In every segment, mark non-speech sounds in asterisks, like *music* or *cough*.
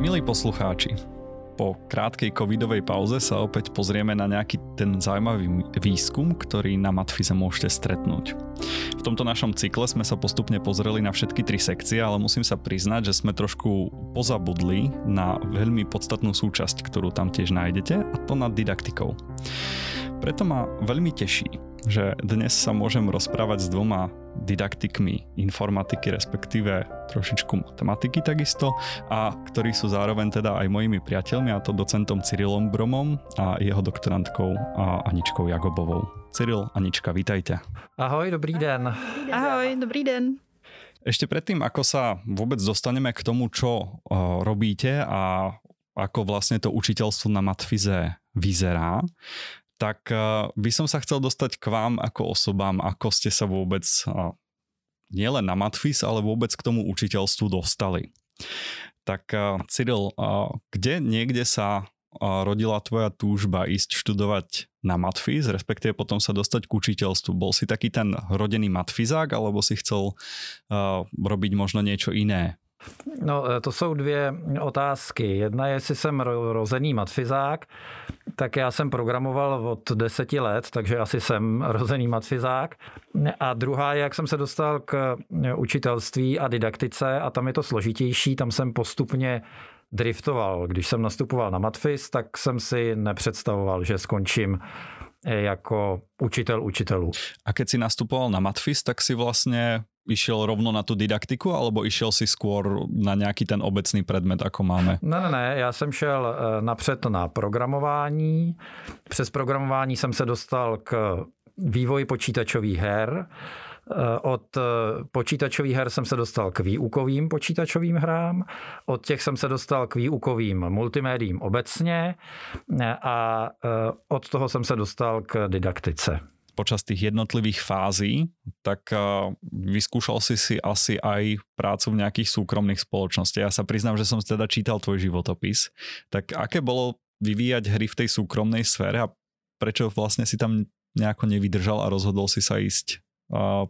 Milí poslucháči, po krátkej covidovej pauze sa opäť pozrieme na nejaký ten zaujímavý výskum, ktorý na Matfize môžete stretnúť. V tomto našom cykle sme sa postupne pozreli na všetky tri sekcie, ale musím sa priznať, že sme trošku pozabudli na veľmi podstatnú súčasť, ktorú tam tiež nájdete, a to nad didaktikou. Preto ma veľmi teší, že dnes sa môžem rozprávať s dvoma didaktikmi informatiky, respektíve trošičku matematiky takisto a ktorí sú zároveň teda aj mojimi priateľmi a to docentom Cyrilom Bromom a jeho doktorantkou Aničkou Jagobovou. Cyril, Anička, vítajte. Ahoj, dobrý den. Ahoj, dobrý den. Ešte predtým, ako sa vôbec dostaneme k tomu, čo robíte a ako vlastne to učiteľstvo na matfize vyzerá, tak eh, by som sa chcel dostať k vám ako osobám, ako ste sa vôbec eh, nielen na Matfis, ale vôbec k tomu učiteľstvu dostali. Tak eh, Cyril, kde niekde sa rodila tvoja túžba ísť študovať na matfiz, respektíve potom sa dostať k učiteľstvu? Bol si taký ten rodený matfizák, alebo si chcel robiť možno niečo iné? No, to jsou dvě otázky. Jedna je, jestli jsem rozený matfizák, tak já jsem programoval od deseti let, takže asi jsem rozený matfizák. A druhá je, jak jsem se dostal k učitelství a didaktice a tam je to složitější, tam jsem postupně driftoval. Když jsem nastupoval na matfiz, tak jsem si nepředstavoval, že skončím jako učitel učitelů. A keď si nastupoval na matfiz, tak si vlastně išiel rovno na tu didaktiku, alebo išiel si skôr na nějaký ten obecný predmet, ako máme? Ne, ne, ne, já jsem šel eh, napřed na programování. Přes programování jsem se dostal k vývoji počítačových her. Eh, od eh, počítačových her jsem se dostal k výukovým počítačovým hrám, od těch jsem se dostal k výukovým multimédiím obecně a od toho jsem se dostal k didaktice počas tých jednotlivých fází, tak uh, vyskúšal si si asi aj prácu v nejakých súkromných spoločnostiach. Ja sa priznám, že som teda čítal tvoj životopis. Tak aké bolo vyvíjať hry v tej súkromnej sfére a prečo vlastne si tam nejako nevydržal a rozhodol si sa ísť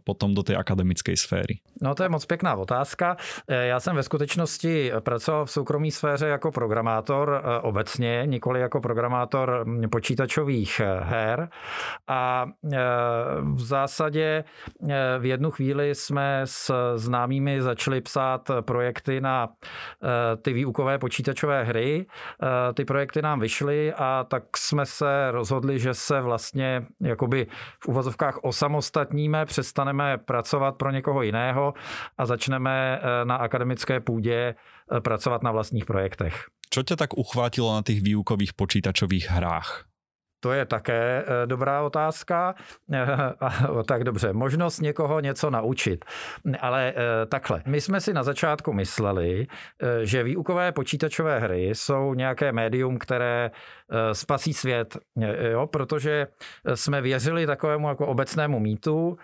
potom do té akademické sféry? No to je moc pěkná otázka. E, já jsem ve skutečnosti pracoval v soukromé sféře jako programátor e, obecně, nikoli jako programátor počítačových e, her. A v zásadě v jednu chvíli jsme s známými začali psát projekty na ty výukové počítačové hry. Ty projekty nám vyšly a tak jsme se rozhodli, že se vlastně jakoby v uvozovkách osamostatníme přestaneme pracovat pro někoho jiného a začneme eh, na akademické půdě eh, pracovat na vlastních projektech. Co tě tak uchvátilo na těch výukových počítačových hrách? To je také eh, dobrá otázka. *laughs* Tak dobře, možnost někoho něco naučit. Ale takhle, my jsme si na začátku mysleli, že výukové počítačové hry jsou nějaké médium, které spasí svět, jo? protože jsme věřili takovému jako obecnému mýtu,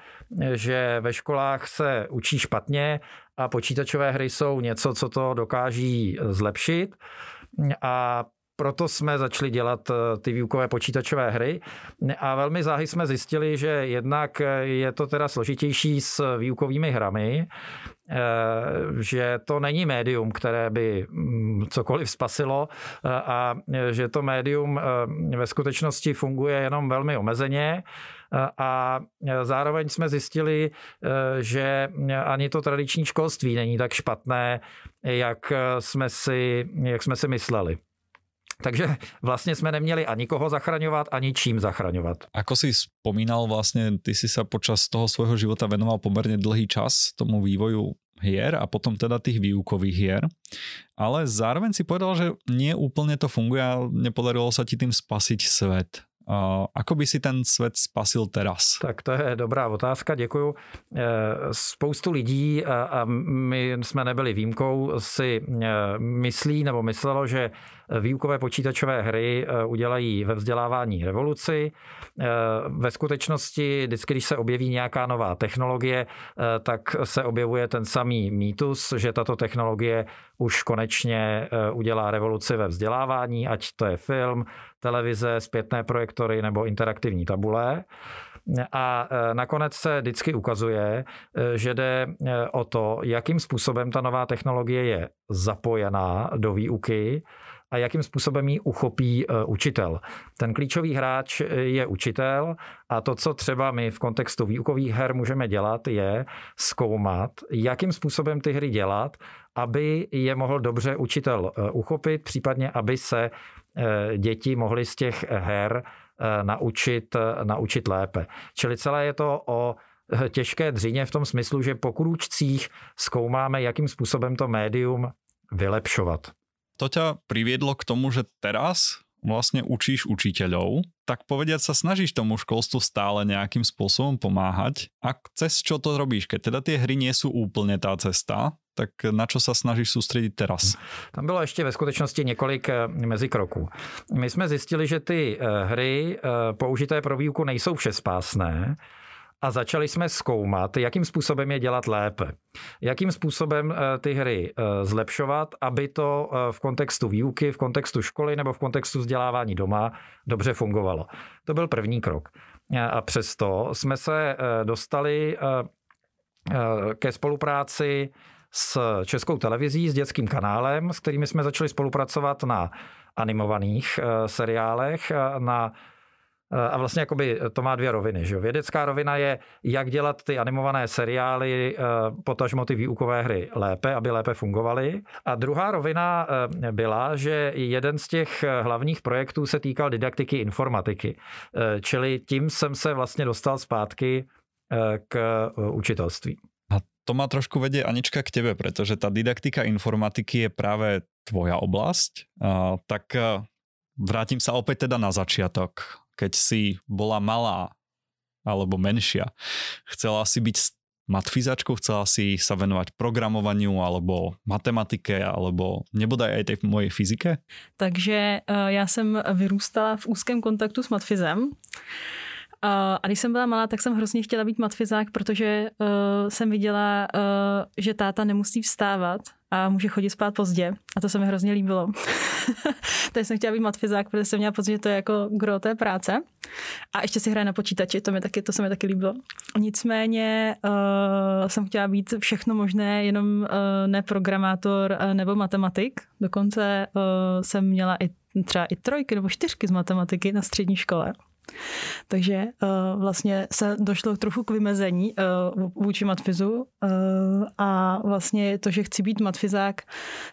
že ve školách se učí špatně a počítačové hry jsou něco, co to dokáží zlepšit. A proto jsme začali dělat eh, ty výukové počítačové hry a velmi záhy jsme zjistili, že jednak je to teda složitější s výukovými hrami, eh, že to není médium, které by mm, cokoliv spasilo eh, a že to médium ve skutečnosti funguje jenom velmi omezeně a zároveň jsme zjistili, že ani to tradiční školství není tak špatné, jak jsme si, jak jsme si mysleli. Takže vlastně jsme neměli ani koho zachraňovat, ani čím zachraňovat. Ako si spomínal, vlastně ty si sa počas toho svojho života venoval pomerne dlhý čas tomu vývoju hier a potom teda tých výukových hier. Ale zároveň si povedal, že nie úplne to funguje a nepodarilo sa ti tým spasiť svet. Uh, ako by si ten svět spasil teraz? Tak to je dobrá otázka, děkuju. E, spoustu lidí, a my jsme nebyli výjimkou, si e, myslí nebo myslelo, že výukové počítačové hry udělají ve vzdělávání revoluci. Ve skutečnosti, vždycky, když se objeví nějaká nová technologie, tak se objevuje ten samý mýtus, že tato technologie už konečně udělá revoluci ve vzdělávání, ať to je film, televize, zpětné projektory nebo interaktivní tabule. A nakonec se vždycky ukazuje, že jde o to, jakým způsobem ta nová technologie je zapojená do výuky a jakým způsobem ji uchopí učitel. Ten klíčový hráč je učitel a to, co třeba my v kontextu výukových her můžeme dělat, je zkoumat, jakým způsobem ty hry dělat, aby je mohl dobře učitel uchopit, případně aby se děti mohly z těch her naučit, naučit lépe. Čili celé je to o těžké dřině v tom smyslu, že po krůčcích zkoumáme, jakým způsobem to médium vylepšovat. To ťa priviedlo k tomu, že teraz vlastne učíš učiteľov, tak povediať sa snažíš tomu školstvu stále nejakým spôsobom pomáhať. A cez čo to robíš? Keď teda tie hry nie sú úplne tá cesta, tak na čo sa snažíš soustředit teraz? Tam bylo ještě ve skutečnosti několik eh, mezikroků. My jsme zjistili, že ty eh, hry eh, použité pro výuku nejsou všespásné, a začali jsme zkoumat, jakým způsobem je dělat lépe. Jakým způsobem ty hry zlepšovat, aby to v kontextu výuky, v kontextu školy nebo v kontextu vzdělávání doma dobře fungovalo. To byl první krok. A přesto jsme se dostali ke spolupráci s českou televizí, s dětským kanálem, s kterými jsme začali spolupracovat na animovaných eh, seriálech, eh, na eh, a vlastně jakoby to má dvě roviny. Že? Vědecká rovina je, jak dělat ty animované seriály, potažmo ty výukové hry lépe, aby lépe fungovaly. A druhá rovina byla, že jeden z těch hlavních projektů se týkal didaktiky informatiky. Čili tím jsem se vlastně dostal zpátky k učitelství. A to má trošku vedie Anička k tebe, pretože tá didaktika informatiky je práve tvoja oblasť. A, tak vrátim sa opäť teda na začiatok. Keď si bola malá alebo menšia, chcela si byť matfizačkou, chcela si sa venovať programovaniu alebo matematike alebo nebodaj aj tej mojej fyzike? Takže já jsem vyrůstala v úzkém kontaktu s matfizem. A když jsem byla malá, tak jsem hrozně chtěla být matfizák, protože uh, jsem viděla, že táta nemusí vstávat a může chodit spát pozdě. A to se mi hrozně líbilo. *laughs* Takže jsem chtěla být matfizák, protože jsem měla pocit, že to je jako gro té práce. A ještě si hraje na počítači, to, mi taky, to se mi taky líbilo. Nicméně uh, jsem chtěla být všechno možné, jenom uh, ne programátor uh, nebo matematik. Dokonce uh, jsem měla i třeba i trojky nebo čtyřky z matematiky na střední škole. Takže uh, vlastně se došlo trochu k vymezení uh, vůči matfizu uh, a vlastně to, že chci být matfizák,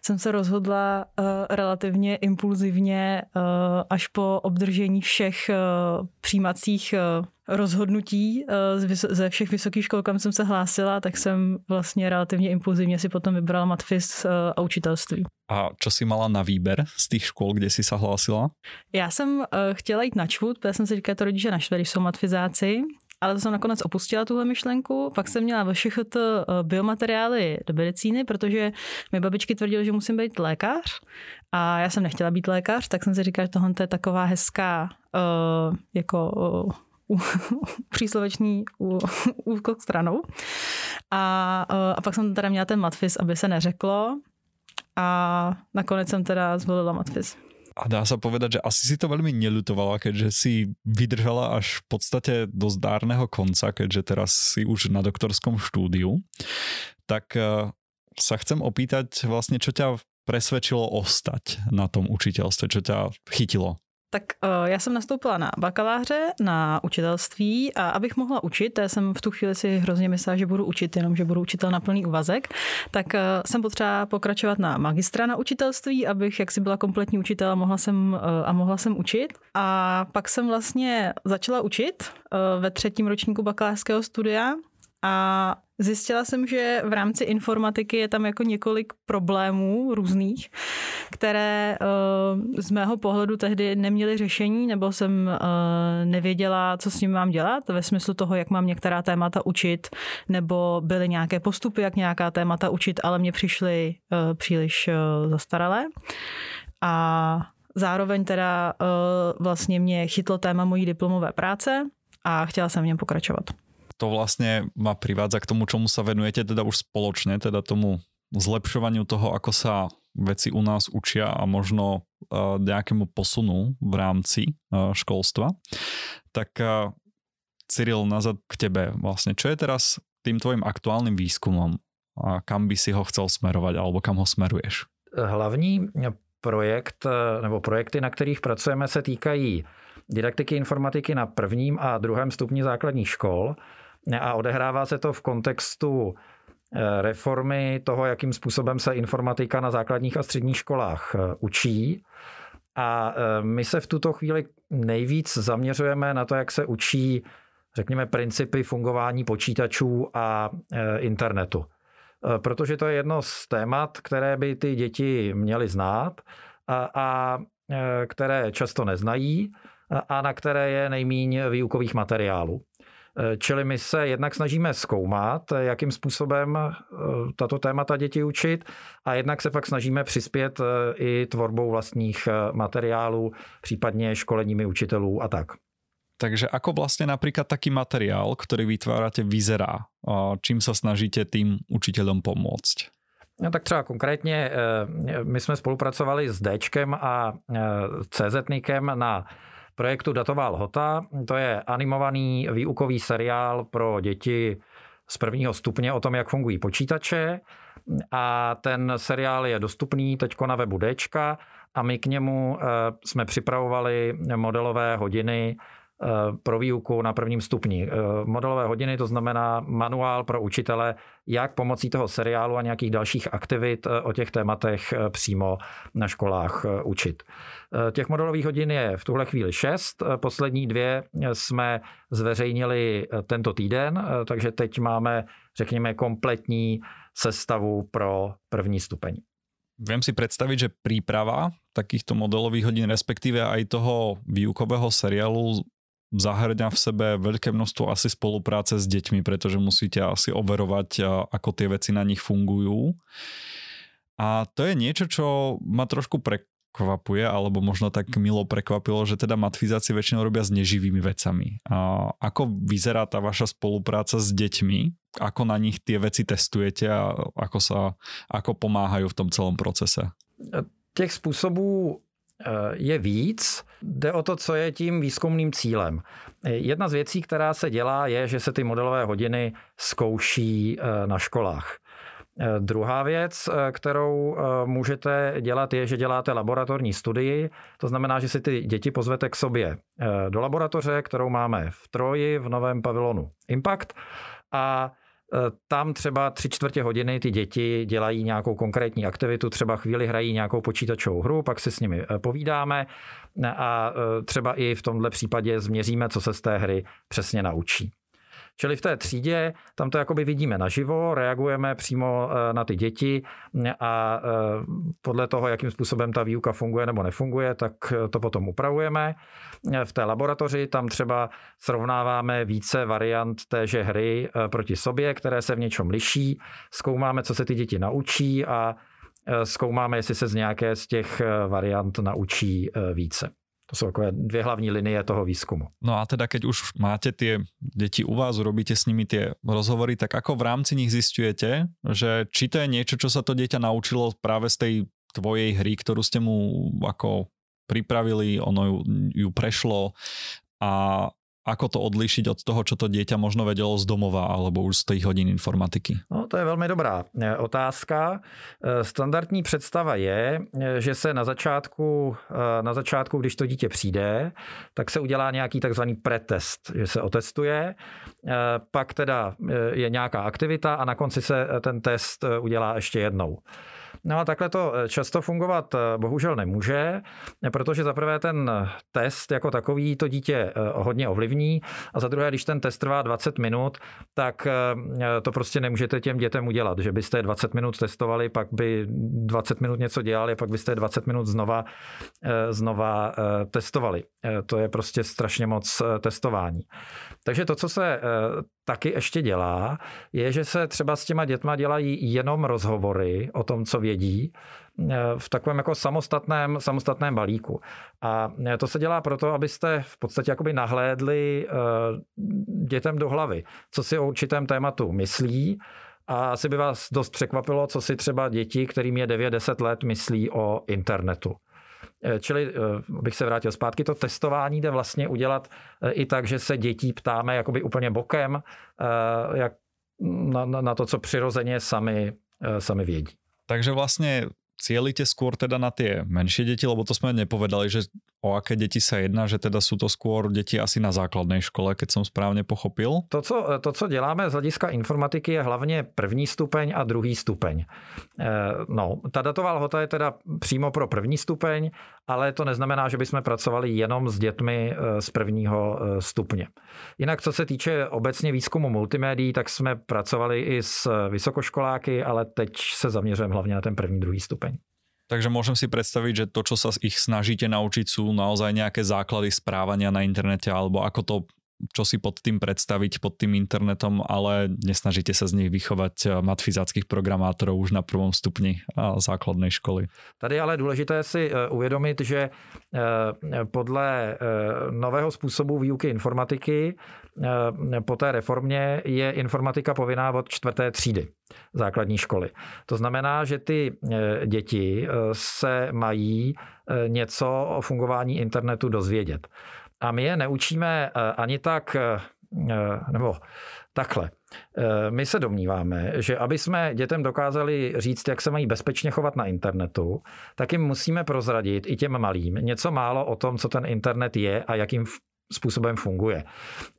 jsem se rozhodla uh, relativně impulzivně uh, až po obdržení všech uh, přijímacích uh, rozhodnutí ze všech vysokých škol, kam jsem se hlásila, tak jsem vlastně relativně impulzivně si potom vybrala matfiz a učitelství. A čo si mala na výber z těch škol, kde si se hlásila? Já jsem uh, chtěla jít na čvut, protože jsem si říkala, to rodiče naštve, když jsou matfizáci, ale to jsem nakonec opustila tuhle myšlenku. Pak jsem měla ve všech to biomateriály do medicíny, protože mi babičky tvrdily, že musím být lékař a já jsem nechtěla být lékař, tak jsem si říkala, že tohle je taková hezká uh, jako uh, *laughs* přísloveční *laughs* úkol stranou. A, a pak jsem teda měla ten matfis, aby se neřeklo, a nakonec jsem teda zvolila matfiz. A dá sa povedať, že asi si to veľmi nelutovala, keďže si vydržala až v podstate do zdárneho konca, keďže teraz si už na doktorskom štúdiu. Tak eh, sa chcem opýtať vlastne, čo ťa presvedčilo ostať na tom učiteľstve, čo ťa chytilo tak uh, já jsem nastoupila na bakaláře, na učitelství a abych mohla učit, já jsem v tu chvíli si hrozně myslela, že budu učit, jenom že budu učitel na plný úvazek, tak uh, jsem potřeba pokračovat na magistra na učitelství, abych jak si byla kompletní učitel a mohla jsem, uh, a mohla jsem učit. A pak jsem vlastně začala učit ve třetím ročníku bakalářského studia a Zjistila jsem, že v rámci informatiky je tam jako několik problémů různých, které uh, z mého pohledu tehdy neměly řešení, nebo jsem uh, nevěděla, co s ním mám dělat, ve smyslu toho, jak mám některá témata učit, nebo byly nějaké postupy, jak nějaká témata učit, ale mě přišly uh, příliš zastaralé. a zároveň teda vlastně mě chytlo téma mojí diplomové práce a chtěla jsem v něm pokračovat. To vlastně má privádza k tomu, čemu sa venujete teda už spoločne, teda tomu zlepšovaniu toho, ako sa veci u nás učia a možno uh, nejakému posunu v rámci uh, školstva. Tak uh, Cyril, nazad k tebe vlastne. Čo je teraz tým tvojim aktuálnym výskumom a kam by si ho chcel smerovať alebo kam ho smeruješ? Hlavní projekt nebo projekty, na kterých pracujeme, se týkají didaktiky informatiky na prvním a druhém stupni základních škol a odehrává se to v kontextu eh, reformy toho, jakým způsobem se informatika na základních a středních školách eh, učí. A eh, my se v tuto chvíli nejvíc zaměřujeme na to, jak se učí, řekněme, principy fungování počítačů a internetu. Protože to je jedno z témat, které by ty děti měly znát a, a které často neznají a na které je nejmíň výukových materiálů. E, čili my se jednak snažíme zkoumat, jakým způsobem e, tato témata děti učit a jednak se pak snažíme přispět i tvorbou vlastních materiálů, případně školeními učitelů a tak. Takže ako vlastně například taký materiál, který vytváráte, vyzerá? Čím se snažíte tým učitelům pomoct? No tak třeba konkrétně my jsme spolupracovali s Dčkem a CZNIKem na projektu Datová lhota. To je animovaný výukový seriál pro děti z prvního stupně o tom, jak fungují počítače. A ten seriál je dostupný teď na webu Dčka a my k němu eh, jsme připravovali modelové hodiny pro výuku na prvním stupni. Eh, modelové hodiny, to znamená manuál pro učitele, jak pomocí toho seriálu a nějakých dalších aktivit eh, o těch tématech přímo na školách učit. Těch modelových hodin je v tuhle chvíli šest. Poslední dvě jsme zveřejnili tento týden, takže teď máme, řekněme, kompletní sestavu pro první stupeň. Viem si predstaviť, že príprava takýchto modelových hodín, respektíve aj toho výukového seriálu zahrňa v sebe veľké množstvo asi spolupráce s deťmi, pretože musíte asi overovať, ako tie veci na nich fungujú. A to je niečo, čo ma trošku prekvapuje, alebo možno tak milo prekvapilo, že teda matfizáci väčšinou robia s neživými vecami. A ako vyzerá tá vaša spolupráca s deťmi? Ako na nich tie veci testujete a ako, sa, ako pomáhajú v tom celom procese? Těch způsobů je víc. Jde o to, co je tím výzkumným cílem. Jedna z věcí, která se dělá, je, že se ty modelové hodiny zkouší eh, na školách. Eh, druhá věc, kterou můžete dělat, je, že děláte laboratorní studii. To znamená, že si ty děti pozvete k sobě do laboratoře, kterou máme v Troji v novém pavilonu Impact. A Eh, tam třeba tři čtvrtě hodiny ty děti dělají nějakou konkrétní aktivitu, třeba chvíli hrají nějakou počítačovou hru, pak si s nimi eh, povídáme a eh, třeba i v tomhle případě změříme, co se z té hry přesně naučí. Čili v té třídě tam to jakoby vidíme naživo, reagujeme přímo eh, na ty děti a eh, podle toho, jakým způsobem ta výuka funguje nebo nefunguje, tak eh, to potom upravujeme. V té laboratoři tam třeba srovnáváme více variant téže hry proti sobě, které se v něčem liší, zkoumáme, co se ty děti naučí a zkoumáme, jestli se z nějaké z těch variant naučí více. To sú takové dvě hlavní linie toho výskumu. No a teda keď už máte tie deti u vás, urobíte s nimi tie rozhovory, tak ako v rámci nich zistujete, že či to je niečo, čo sa to dieťa naučilo práve z tej tvojej hry, ktorú ste mu ako pripravili, ono ju, ju prešlo a ako to odlišiť od toho, čo to dieťa možno vedelo z domova alebo už z tých hodín informatiky? No, to je velmi dobrá eh, otázka. Eh, standardní představa je, eh, že se na začátku, na začátku, když to dítě přijde, tak se udělá nějaký takzvaný pretest, že se otestuje, pak teda je nějaká aktivita a na konci se ten test udělá ještě jednou. No a takhle to eh, často fungovat eh, bohužel nemůže, protože za prvé ten test jako takový to dítě eh, hodně ovlivní a za druhé, když ten test trvá 20 minut, tak to prostě nemůžete těm dětem udělat, že byste 20 minut testovali, pak by 20 minut něco dělali, pak byste 20 minut znova, znova testovali. To je prostě strašně moc testování. Takže to, co se taky ještě dělá, je, že se třeba s těma dětma dělají jenom rozhovory o tom, co vědí, v takovém jako samostatném, samostatném balíku. A to se dělá proto, abyste v podstatě jakoby nahlédli dětem do hlavy, co si o určitém tématu myslí, a asi by vás dost překvapilo, co si třeba děti, kterým je 9-10 let, myslí o internetu. Eh, čili eh, bych se vrátil zpátky, to testování jde vlastně udělat eh, i tak, že se dětí ptáme jakoby úplně bokem jak na, na to, co přirozeně sami, sami vědí. Takže vlastně cílíte skôr teda na tie menšie deti, lebo to sme nepovedali, že o aké deti sa jedná, že teda sú to skôr deti asi na základnej škole, keď som správně pochopil? To, co, to, co děláme z hlediska informatiky, je hlavně první stupeň a druhý stupeň. Eh, no, ta datová lhota je teda přímo pro první stupeň, ale to neznamená, že bychom pracovali jenom s dětmi eh, z prvního eh, stupně. Jinak, co se týče obecně výzkumu multimédií, tak jsme pracovali i s vysokoškoláky, ale teď se zaměřujeme hlavně na ten první, druhý stupeň. Takže môžem si predstaviť, že to, čo sa ich snažíte naučiť, sú naozaj nejaké základy správania na internete, alebo ako to čo si pod tým představit, pod tým internetom, ale nesnažíte se z nich vychovat eh, matfizáckých programátorů už na prvom stupni eh, základné školy. Tady ale důležité si eh, uvědomit, že podle nového způsobu výuky informatiky po té reformě je informatika povinná od čtvrté třídy základní školy. To znamená, že ty děti se mají něco o fungování internetu dozvědět. A my je neučíme eh, ani tak, eh, eh, nebo takhle. My se domníváme, že aby jsme dětem dokázali říct, jak se mají bezpečně chovat na internetu, tak jim musíme prozradit i těm malým něco málo o tom, co ten internet je a jakým způsobem funguje.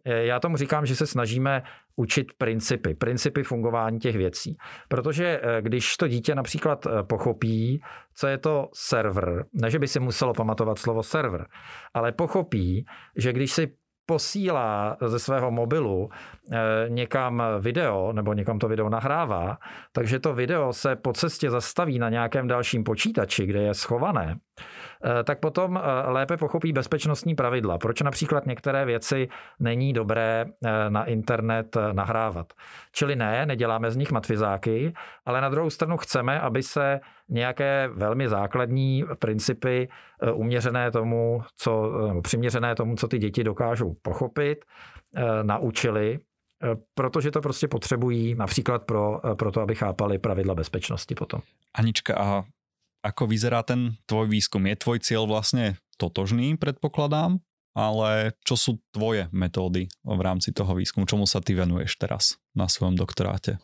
Já tomu říkám, že se snažíme učit principy, principy fungování těch věcí. Protože eh, když to dítě například eh, pochopí, co je to server, ne, že by si muselo pamatovat slovo server, ale pochopí, že když si posílá ze svého mobilu eh, někam video nebo někam to video nahrává, takže to video se po cestě zastaví na nějakém dalším počítači, kde je schované, eh, tak potom eh, lépe pochopí bezpečnostní pravidla. Proč například některé věci není dobré na internet nahrávat. Čili ne, neděláme z nich matfizáky, ale na druhou stranu chceme, aby se nějaké velmi základní principy eh, uměřené tomu, co, přiměřené tomu, co ty děti dokážou pochopit, eh, naučili, eh, protože to prostě potřebují například pro, pro to, aby chápali pravidla bezpečnosti potom. Anička, a ako vyzerá ten tvoj výzkum? Je tvoj cíl vlastně totožný, předpokládám? ale čo sú tvoje metódy v rámci toho výzkumu? Čomu sa ty venuješ teraz na svojom doktoráte?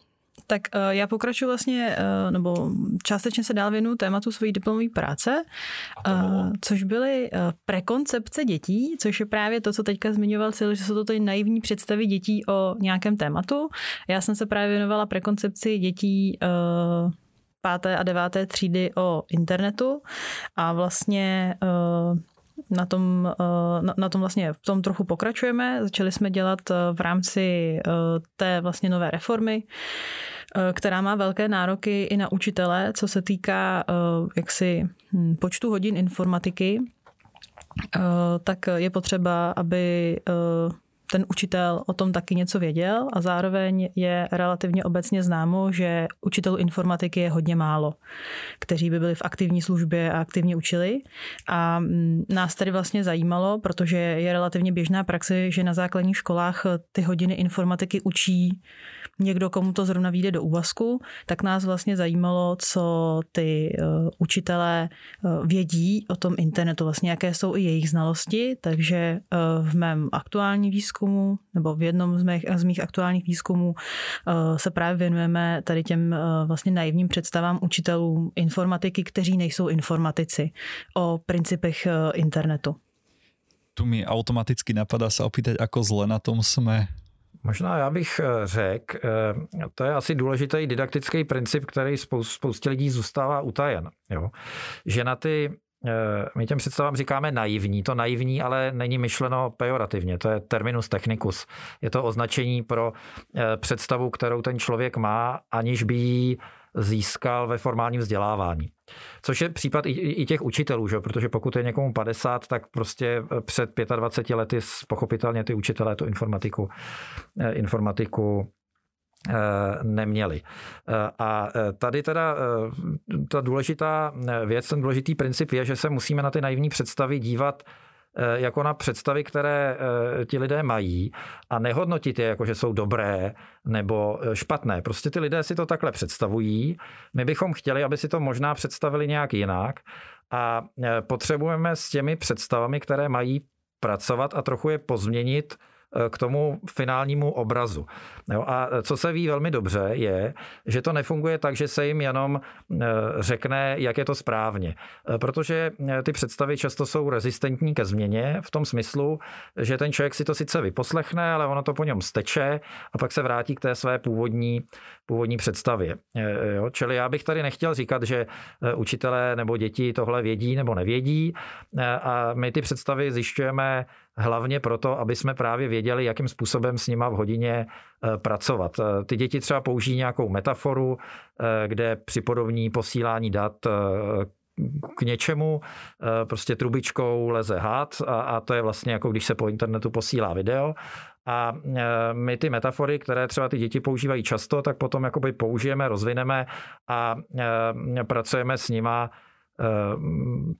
Tak uh, já pokračuji vlastně, uh, nebo částečně se dál věnuju tématu svojí diplomové práce, uh, což byly prekoncepce dětí, což je právě to, co teďka zmiňoval Cil, že jsou to tady naivní představy dětí o nějakém tématu. Já jsem se právě věnovala prekoncepci dětí páté a deváté třídy o internetu a vlastně uh, na tom, eh, na, tom vlastně v tom trochu pokračujeme. Začali jsme dělat eh, v rámci eh, té vlastně nové reformy, která má velké nároky i na učitele, co se týká jaksi hm, počtu hodin informatiky, tak je potřeba, aby ten učitel o tom taky něco věděl a zároveň je relativně obecně známo, že učitelů informatiky je hodně málo, kteří by byli v aktivní službě a aktivně učili. A mm, nás tady vlastně zajímalo, protože je relativně běžná praxe, že na základních školách ty hodiny informatiky učí někdo, komu to zrovna vyjde do úvazku, tak nás vlastně zajímalo, co ty uh, učitelé uh, vědí o tom internetu, vlastně jaké jsou i jejich znalosti, takže uh, v mém aktuálním výzkumu, nebo v jednom z mých, z mých aktuálních výzkumů se právě věnujeme tady těm vlastně naivním představám učitelů informatiky, kteří nejsou informatici o principech internetu. Tu mi automaticky napadá se opýtať, ako zle na tom jsme Možná já bych eh, řekl, eh, to je asi důležitý didaktický princip, který spoustě lidí zůstává utajen. Jo? Že na ty eh, my těm představám říkáme naivní. To naivní ale není myšleno pejorativně, to je terminus technicus. Je to označení pro představu, kterou ten člověk má, aniž by ji získal ve formálním vzdělávání. Což je případ i, i těch učitelů, že? protože pokud je někomu 50, tak prostě před 25 lety pochopitelně ty učitelé tu informatiku, eh, informatiku neměli. A tady teda ta důležitá věc, ten důležitý princip je, že se musíme na ty naivní představy dívat jako na představy, které ti lidé mají a nehodnotit je jako, že jsou dobré nebo špatné. Prostě ty lidé si to takhle představují. My bychom chtěli, aby si to možná představili nějak jinak a potřebujeme s těmi představami, které mají pracovat a trochu je pozměnit Eh, k tomu finálnímu obrazu. Jo, a co se ví velmi dobře, je, že to nefunguje tak, že se jim jenom eh, řekne, jak je to správně. Eh, protože ty představy často jsou rezistentní ke změně v tom smyslu, že ten člověk si to sice vyposlechne, ale ono to po něm steče a pak se vrátí k té své původní, původní představě. Jo, čili já bych tady nechtěl říkat, že učitelé nebo děti tohle vědí nebo nevědí a my ty představy zjišťujeme hlavně proto, aby jsme právě věděli, jakým způsobem s nima v hodině eh, pracovat. Eh, ty děti třeba použijí nějakou metaforu, eh, kde připodobní posílání dat k něčemu, prostě trubičkou leze had a, a to je vlastně jako když se po internetu posílá video a my ty metafory, které třeba ty děti používají často, tak potom jakoby použijeme, rozvineme a pracujeme s nima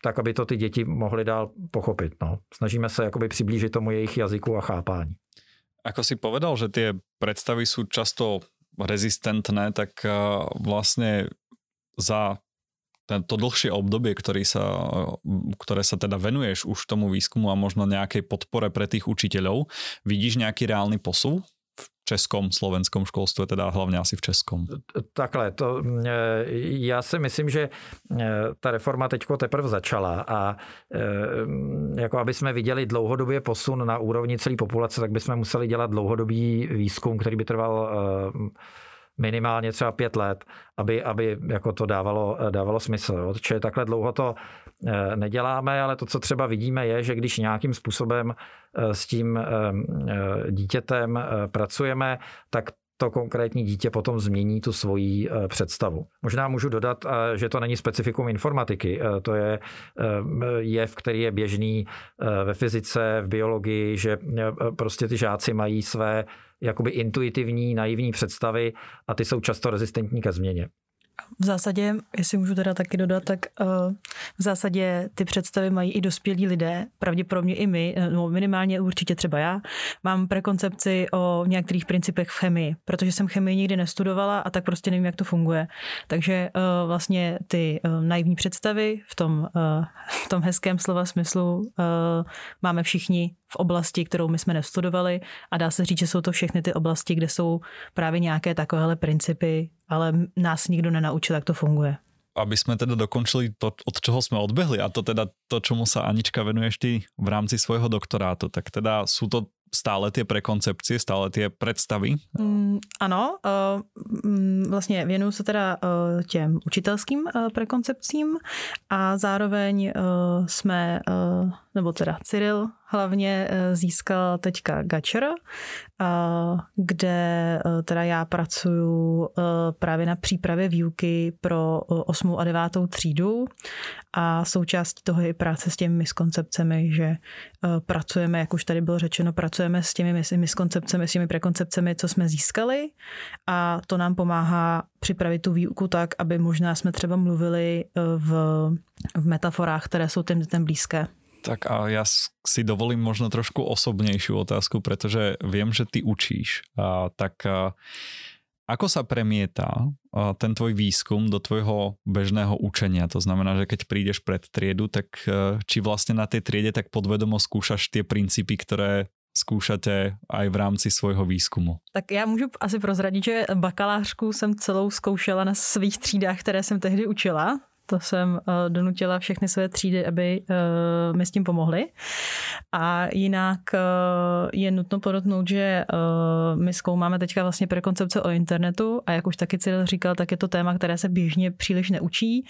tak aby to ty děti mohly dál pochopit. No. Snažíme se jakoby přiblížit tomu jejich jazyku a chápání. Ako si povedal, že tie predstavy sú často rezistentné, tak eh, vlastne za to dlhšie obdobie, ktorý sa, ktoré sa teda venuješ už tomu výskumu a možno nejakej podpore pre tých učiteľov, vidíš nejaký reálny posun českom, slovenskom školstve, teda hlavně asi v českom? Takhle, to, e, já si myslím, že e, ta reforma teďko teprve začala a e, jako aby jsme viděli dlouhodobě posun na úrovni celé populace, tak bychom museli dělat dlouhodobý výzkum, který by trval minimálně třeba pět let, aby, aby jako to dávalo, dávalo smysl. Čili takhle dlouho to eh, neděláme, ale to, co třeba vidíme, je, že když nějakým způsobem eh, s tím eh, dítětem pracujeme, tak to konkrétní dítě potom změní tu svoji představu. Možná můžu dodat, že to není specifikum informatiky. To je jev, který je běžný ve fyzice, v biologii, že prostě ty žáci mají své jakoby intuitivní, naivní představy a ty jsou často rezistentní ke změně. V zásadě, jestli můžu teda taky dodat, tak uh, v zásadě ty představy mají i dospělí lidé, pravděpodobně i my, no minimálně určitě třeba já, mám prekoncepci o některých principech v chemii, protože jsem chemii nikdy nestudovala a tak prostě nevím, jak to funguje. Takže uh, vlastně ty uh, naivní představy v tom, v tom hezkém slova smyslu máme všichni v oblasti, kterou my jsme nestudovali a dá se říct, že jsou to všechny ty oblasti, kde jsou právě nějaké takovéhle principy, ale nás nikdo nenaučil, jak to funguje. Aby jsme teda dokončili to, od čeho jsme odbehli a to teda to, čemu sa Anička venuješ ty v rámci svojho doktorátu, tak teda jsou to stále ty prekoncepcie, stále ty představy? Mm, ano, uh, vlastně věnuju se teda uh, těm učitelským uh, prekoncepcím a zároveň uh, jsme, uh, nebo teda Cyril hlavně uh, získal teďka Gačer, kde uh, teda já pracuju uh, právě na přípravě výuky pro uh, 8. a 9. třídu a součástí toho je práce s těmi miskoncepcemi, že pracujeme, jak už tady bylo řečeno, pracujeme s těmi miskoncepcemi, s těmi prekoncepcemi, co jsme získali a to nám pomáhá připravit tu výuku tak, aby možná jsme třeba mluvili v, v metaforách, které jsou těm dětem blízké. Tak a ja si dovolím možno trošku osobnejšiu otázku, pretože viem, že ty učíš. A, tak a, ako sa premieta ten tvoj výskum do tvojho bežného učenia? To znamená, že keď prídeš pred triedu, tak a, či vlastne na tej triede tak podvedomo skúšaš tie princípy, ktoré zkoušete aj v rámci svojho výzkumu? Tak já můžu asi prozradit, že bakalářku jsem celou zkoušela na svých třídách, které jsem tehdy učila to jsem uh, donutila všechny své třídy, aby uh, mi s tím pomohli. A jinak uh, je nutno podotknout, že my zkoumáme teďka vlastně prekoncepce o internetu a jak už taky Cyril říkal, tak je to téma, které se běžně příliš neučí.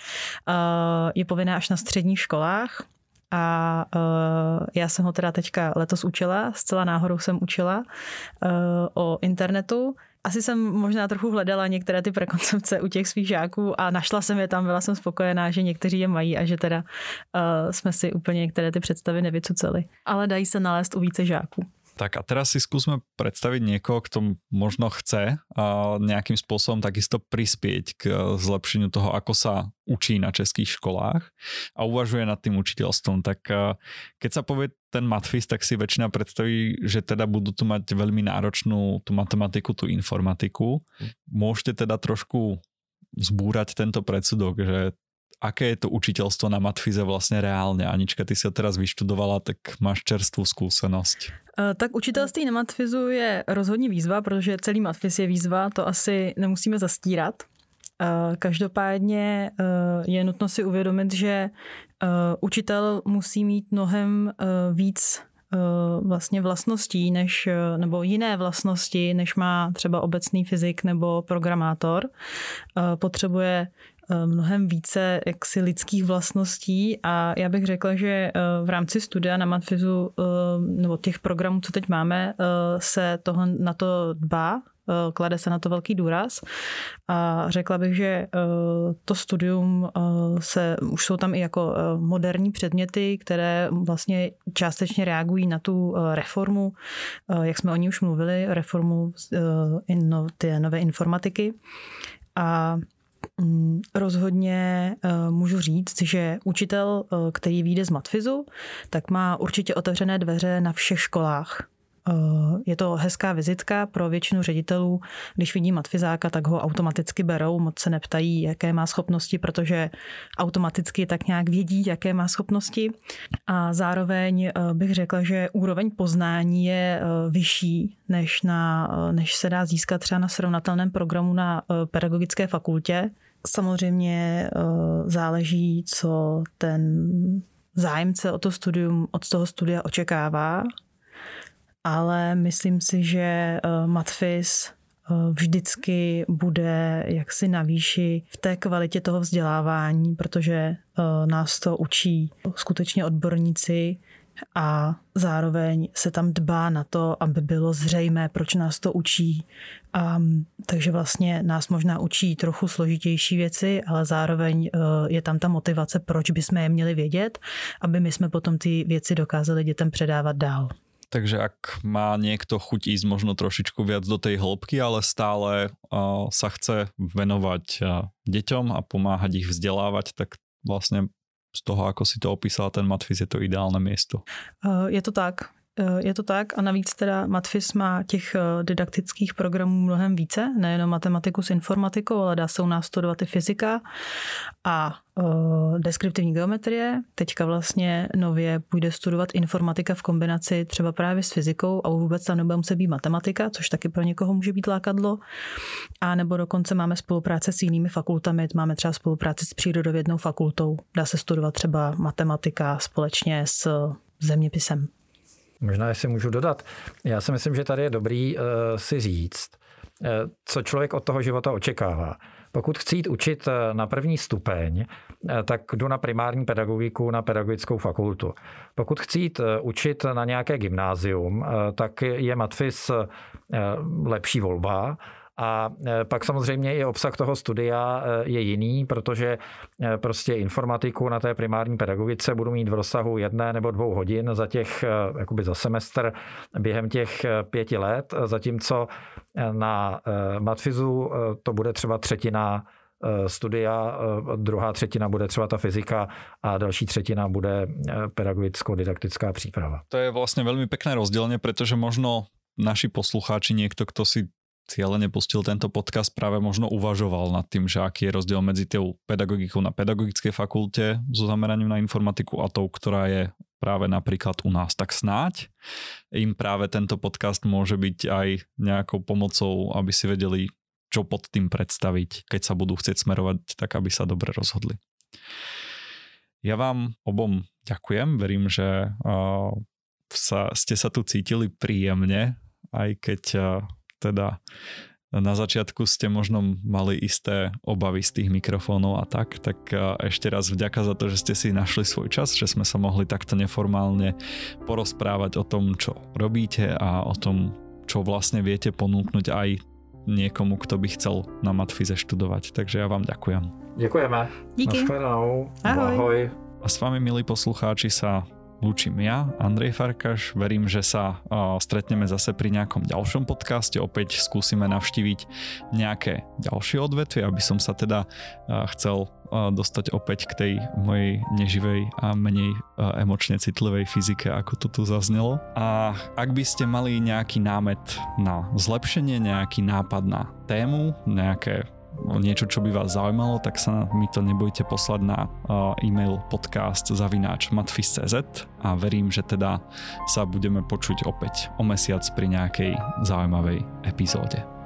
Je povinné až na středních školách, a uh, já jsem ho teda teďka letos učila, zcela náhodou jsem učila uh, o internetu asi jsem možná trochu hledala některé ty prekoncepce u těch svých žáků a našla jsem je tam, byla jsem spokojená, že někteří je mají a že teda uh, jsme si úplně některé ty představy nevycuceli. Ale dají se nalézt u více žáků. Tak a teraz si skúsme predstaviť niekoho, kto možno chce nejakým spôsobom takisto prispieť k zlepšeniu toho, ako sa učí na českých školách a uvažuje nad tým učiteľstvom. Tak keď sa povie ten matfis, tak si väčšina predstaví, že teda budú tu mať veľmi náročnú tú matematiku, tú informatiku. Môžete teda trošku zbúrať tento predsudok, že aké je to učiteľstvo na matfize vlastně reálně? Anička, ty si ho teraz vyštudovala, tak máš čerstvou zkušenost. Eh, tak učitelství na matfizu je rozhodně výzva, protože celý matfiz je výzva, to asi nemusíme zastírat. Eh, každopádně eh, je nutno si uvědomit, že učitel musí mít mnohem víc vlastně vlastností, než, nebo jiné vlastnosti, než má třeba obecný fyzik nebo programátor. Potřebuje mnohem více jaksi lidských vlastností. A já bych řekla, že eh, v rámci studia na Matfizu eh, nebo těch programů, co teď máme, se toho na to dbá, klade se na to velký důraz. A řekla bych, že to studium se, už jsou tam i jako moderní předměty, které vlastně částečně reagují na tu reformu, jak jsme o ní už mluvili, reformu no, ty nové informatiky. A rozhodně eh, můžu říct, že učitel, eh, který vyjde z matfizu, tak má určitě otevřené dveře na všech školách. Eh, je to hezká vizitka pro většinu ředitelů. Když vidí matfizáka, tak ho automaticky berou, moc se neptají, jaké má schopnosti, protože automaticky tak nějak vědí, jaké má schopnosti. A zároveň bych řekla, že úroveň poznání je vyšší, než, na, než se dá získat třeba na srovnatelném programu na pedagogické fakultě. Samozřejmě eh, záleží, co ten zájemce o to studium od toho studia očekává, ale myslím si, že eh, Matfis eh, vždycky bude jaksi na výši v té kvalitě toho vzdělávání, protože nás to učí skutečně odborníci, a zároveň se tam dbá na to, aby bylo zřejmé, proč nás to učí. A, takže vlastně nás možná učí trochu složitější věci, ale zároveň je tam ta motivace, proč bychom je měli vědět, aby my jsme potom ty věci dokázali dětem předávat dál. Takže ak má niekto chuť ísť možno trošičku viac do tej hĺbky, ale stále uh, sa chce venovať uh, deťom a pomáhať ich vzdelávať, tak vlastne z toho, ako si to opísala, ten Matfis je to ideálne miesto. Eh, je to tak. Eh, je to tak a navíc teda Matfis má těch eh, didaktických programů mnohem více, nejenom matematiku s informatikou, ale dá se u nás studovat i fyzika a uh, deskriptivní geometrie. Teďka vlastně nově půjde studovat informatika v kombinaci třeba právě s fyzikou a vůbec tam nebude muset být matematika, což taky pro někoho může být lákadlo. A nebo dokonce máme spolupráce s jinými fakultami, máme třeba spolupráci s přírodovědnou fakultou. Dá se studovat třeba matematika společně s zeměpisem. Možná, jestli můžu dodat. Já si myslím, že tady je dobrý uh, si říct, uh, co člověk od toho života očekává. Pokud chci jít učit eh, na první stupeň, tak jdu na primární pedagogiku na pedagogickou fakultu. Pokud chci jít učit na nějaké gymnázium, tak je matfis lepší volba. A e, pak samozřejmě i obsah toho studia e, je jiný, protože e, prostě informatiku na té primární pedagogice budu mít v rozsahu jedné nebo dvou hodin za těch, jakoby za semestr během těch pěti let, zatímco na matfizu to bude třeba třetina studia, druhá třetina bude třeba ta fyzika a další třetina bude pedagogicko-didaktická příprava. To je vlastně velmi pekné rozdělení, protože možno naši poslucháči, niekto, kto si cieľene pustil tento podcast, práve možno uvažoval nad tým, že aký je rozdiel medzi tou pedagogikou na pedagogickej fakulte so zameraním na informatiku a tou, ktorá je práve napríklad u nás. Tak snáď im práve tento podcast môže byť aj nejakou pomocou, aby si vedeli, čo pod tým predstaviť, keď sa budú chcieť smerovať tak, aby sa dobre rozhodli. Ja vám obom ďakujem, verím, že uh, sa, ste sa tu cítili príjemne, aj keď uh, teda na začiatku ste možno mali isté obavy z tých mikrofónov a tak, tak ešte raz vďaka za to, že ste si našli svoj čas, že sme sa mohli takto neformálne porozprávať o tom, čo robíte a o tom, čo vlastne viete ponúknuť aj niekomu, kto by chcel na Matfize študovať. Takže ja vám ďakujem. Ďakujeme. Díky. Ahoj. Ahoj. A s vami, milí poslucháči, sa lúčim ja, Andrej Farkaš. Verím, že sa stretneme zase pri nejakom ďalšom podcaste. Opäť skúsime navštíviť nejaké ďalšie odvetvie, aby som sa teda chcel dostať opäť k tej mojej neživej a menej emočne citlivej fyzike, ako to tu zaznelo. A ak by ste mali nejaký námet na zlepšenie, nejaký nápad na tému, nejaké niečo, čo by vás zaujímalo, tak sa mi to nebojte poslať na e-mail podcast zavináč matfis.cz a verím, že teda sa budeme počuť opäť o mesiac pri nejakej zaujímavej epizóde.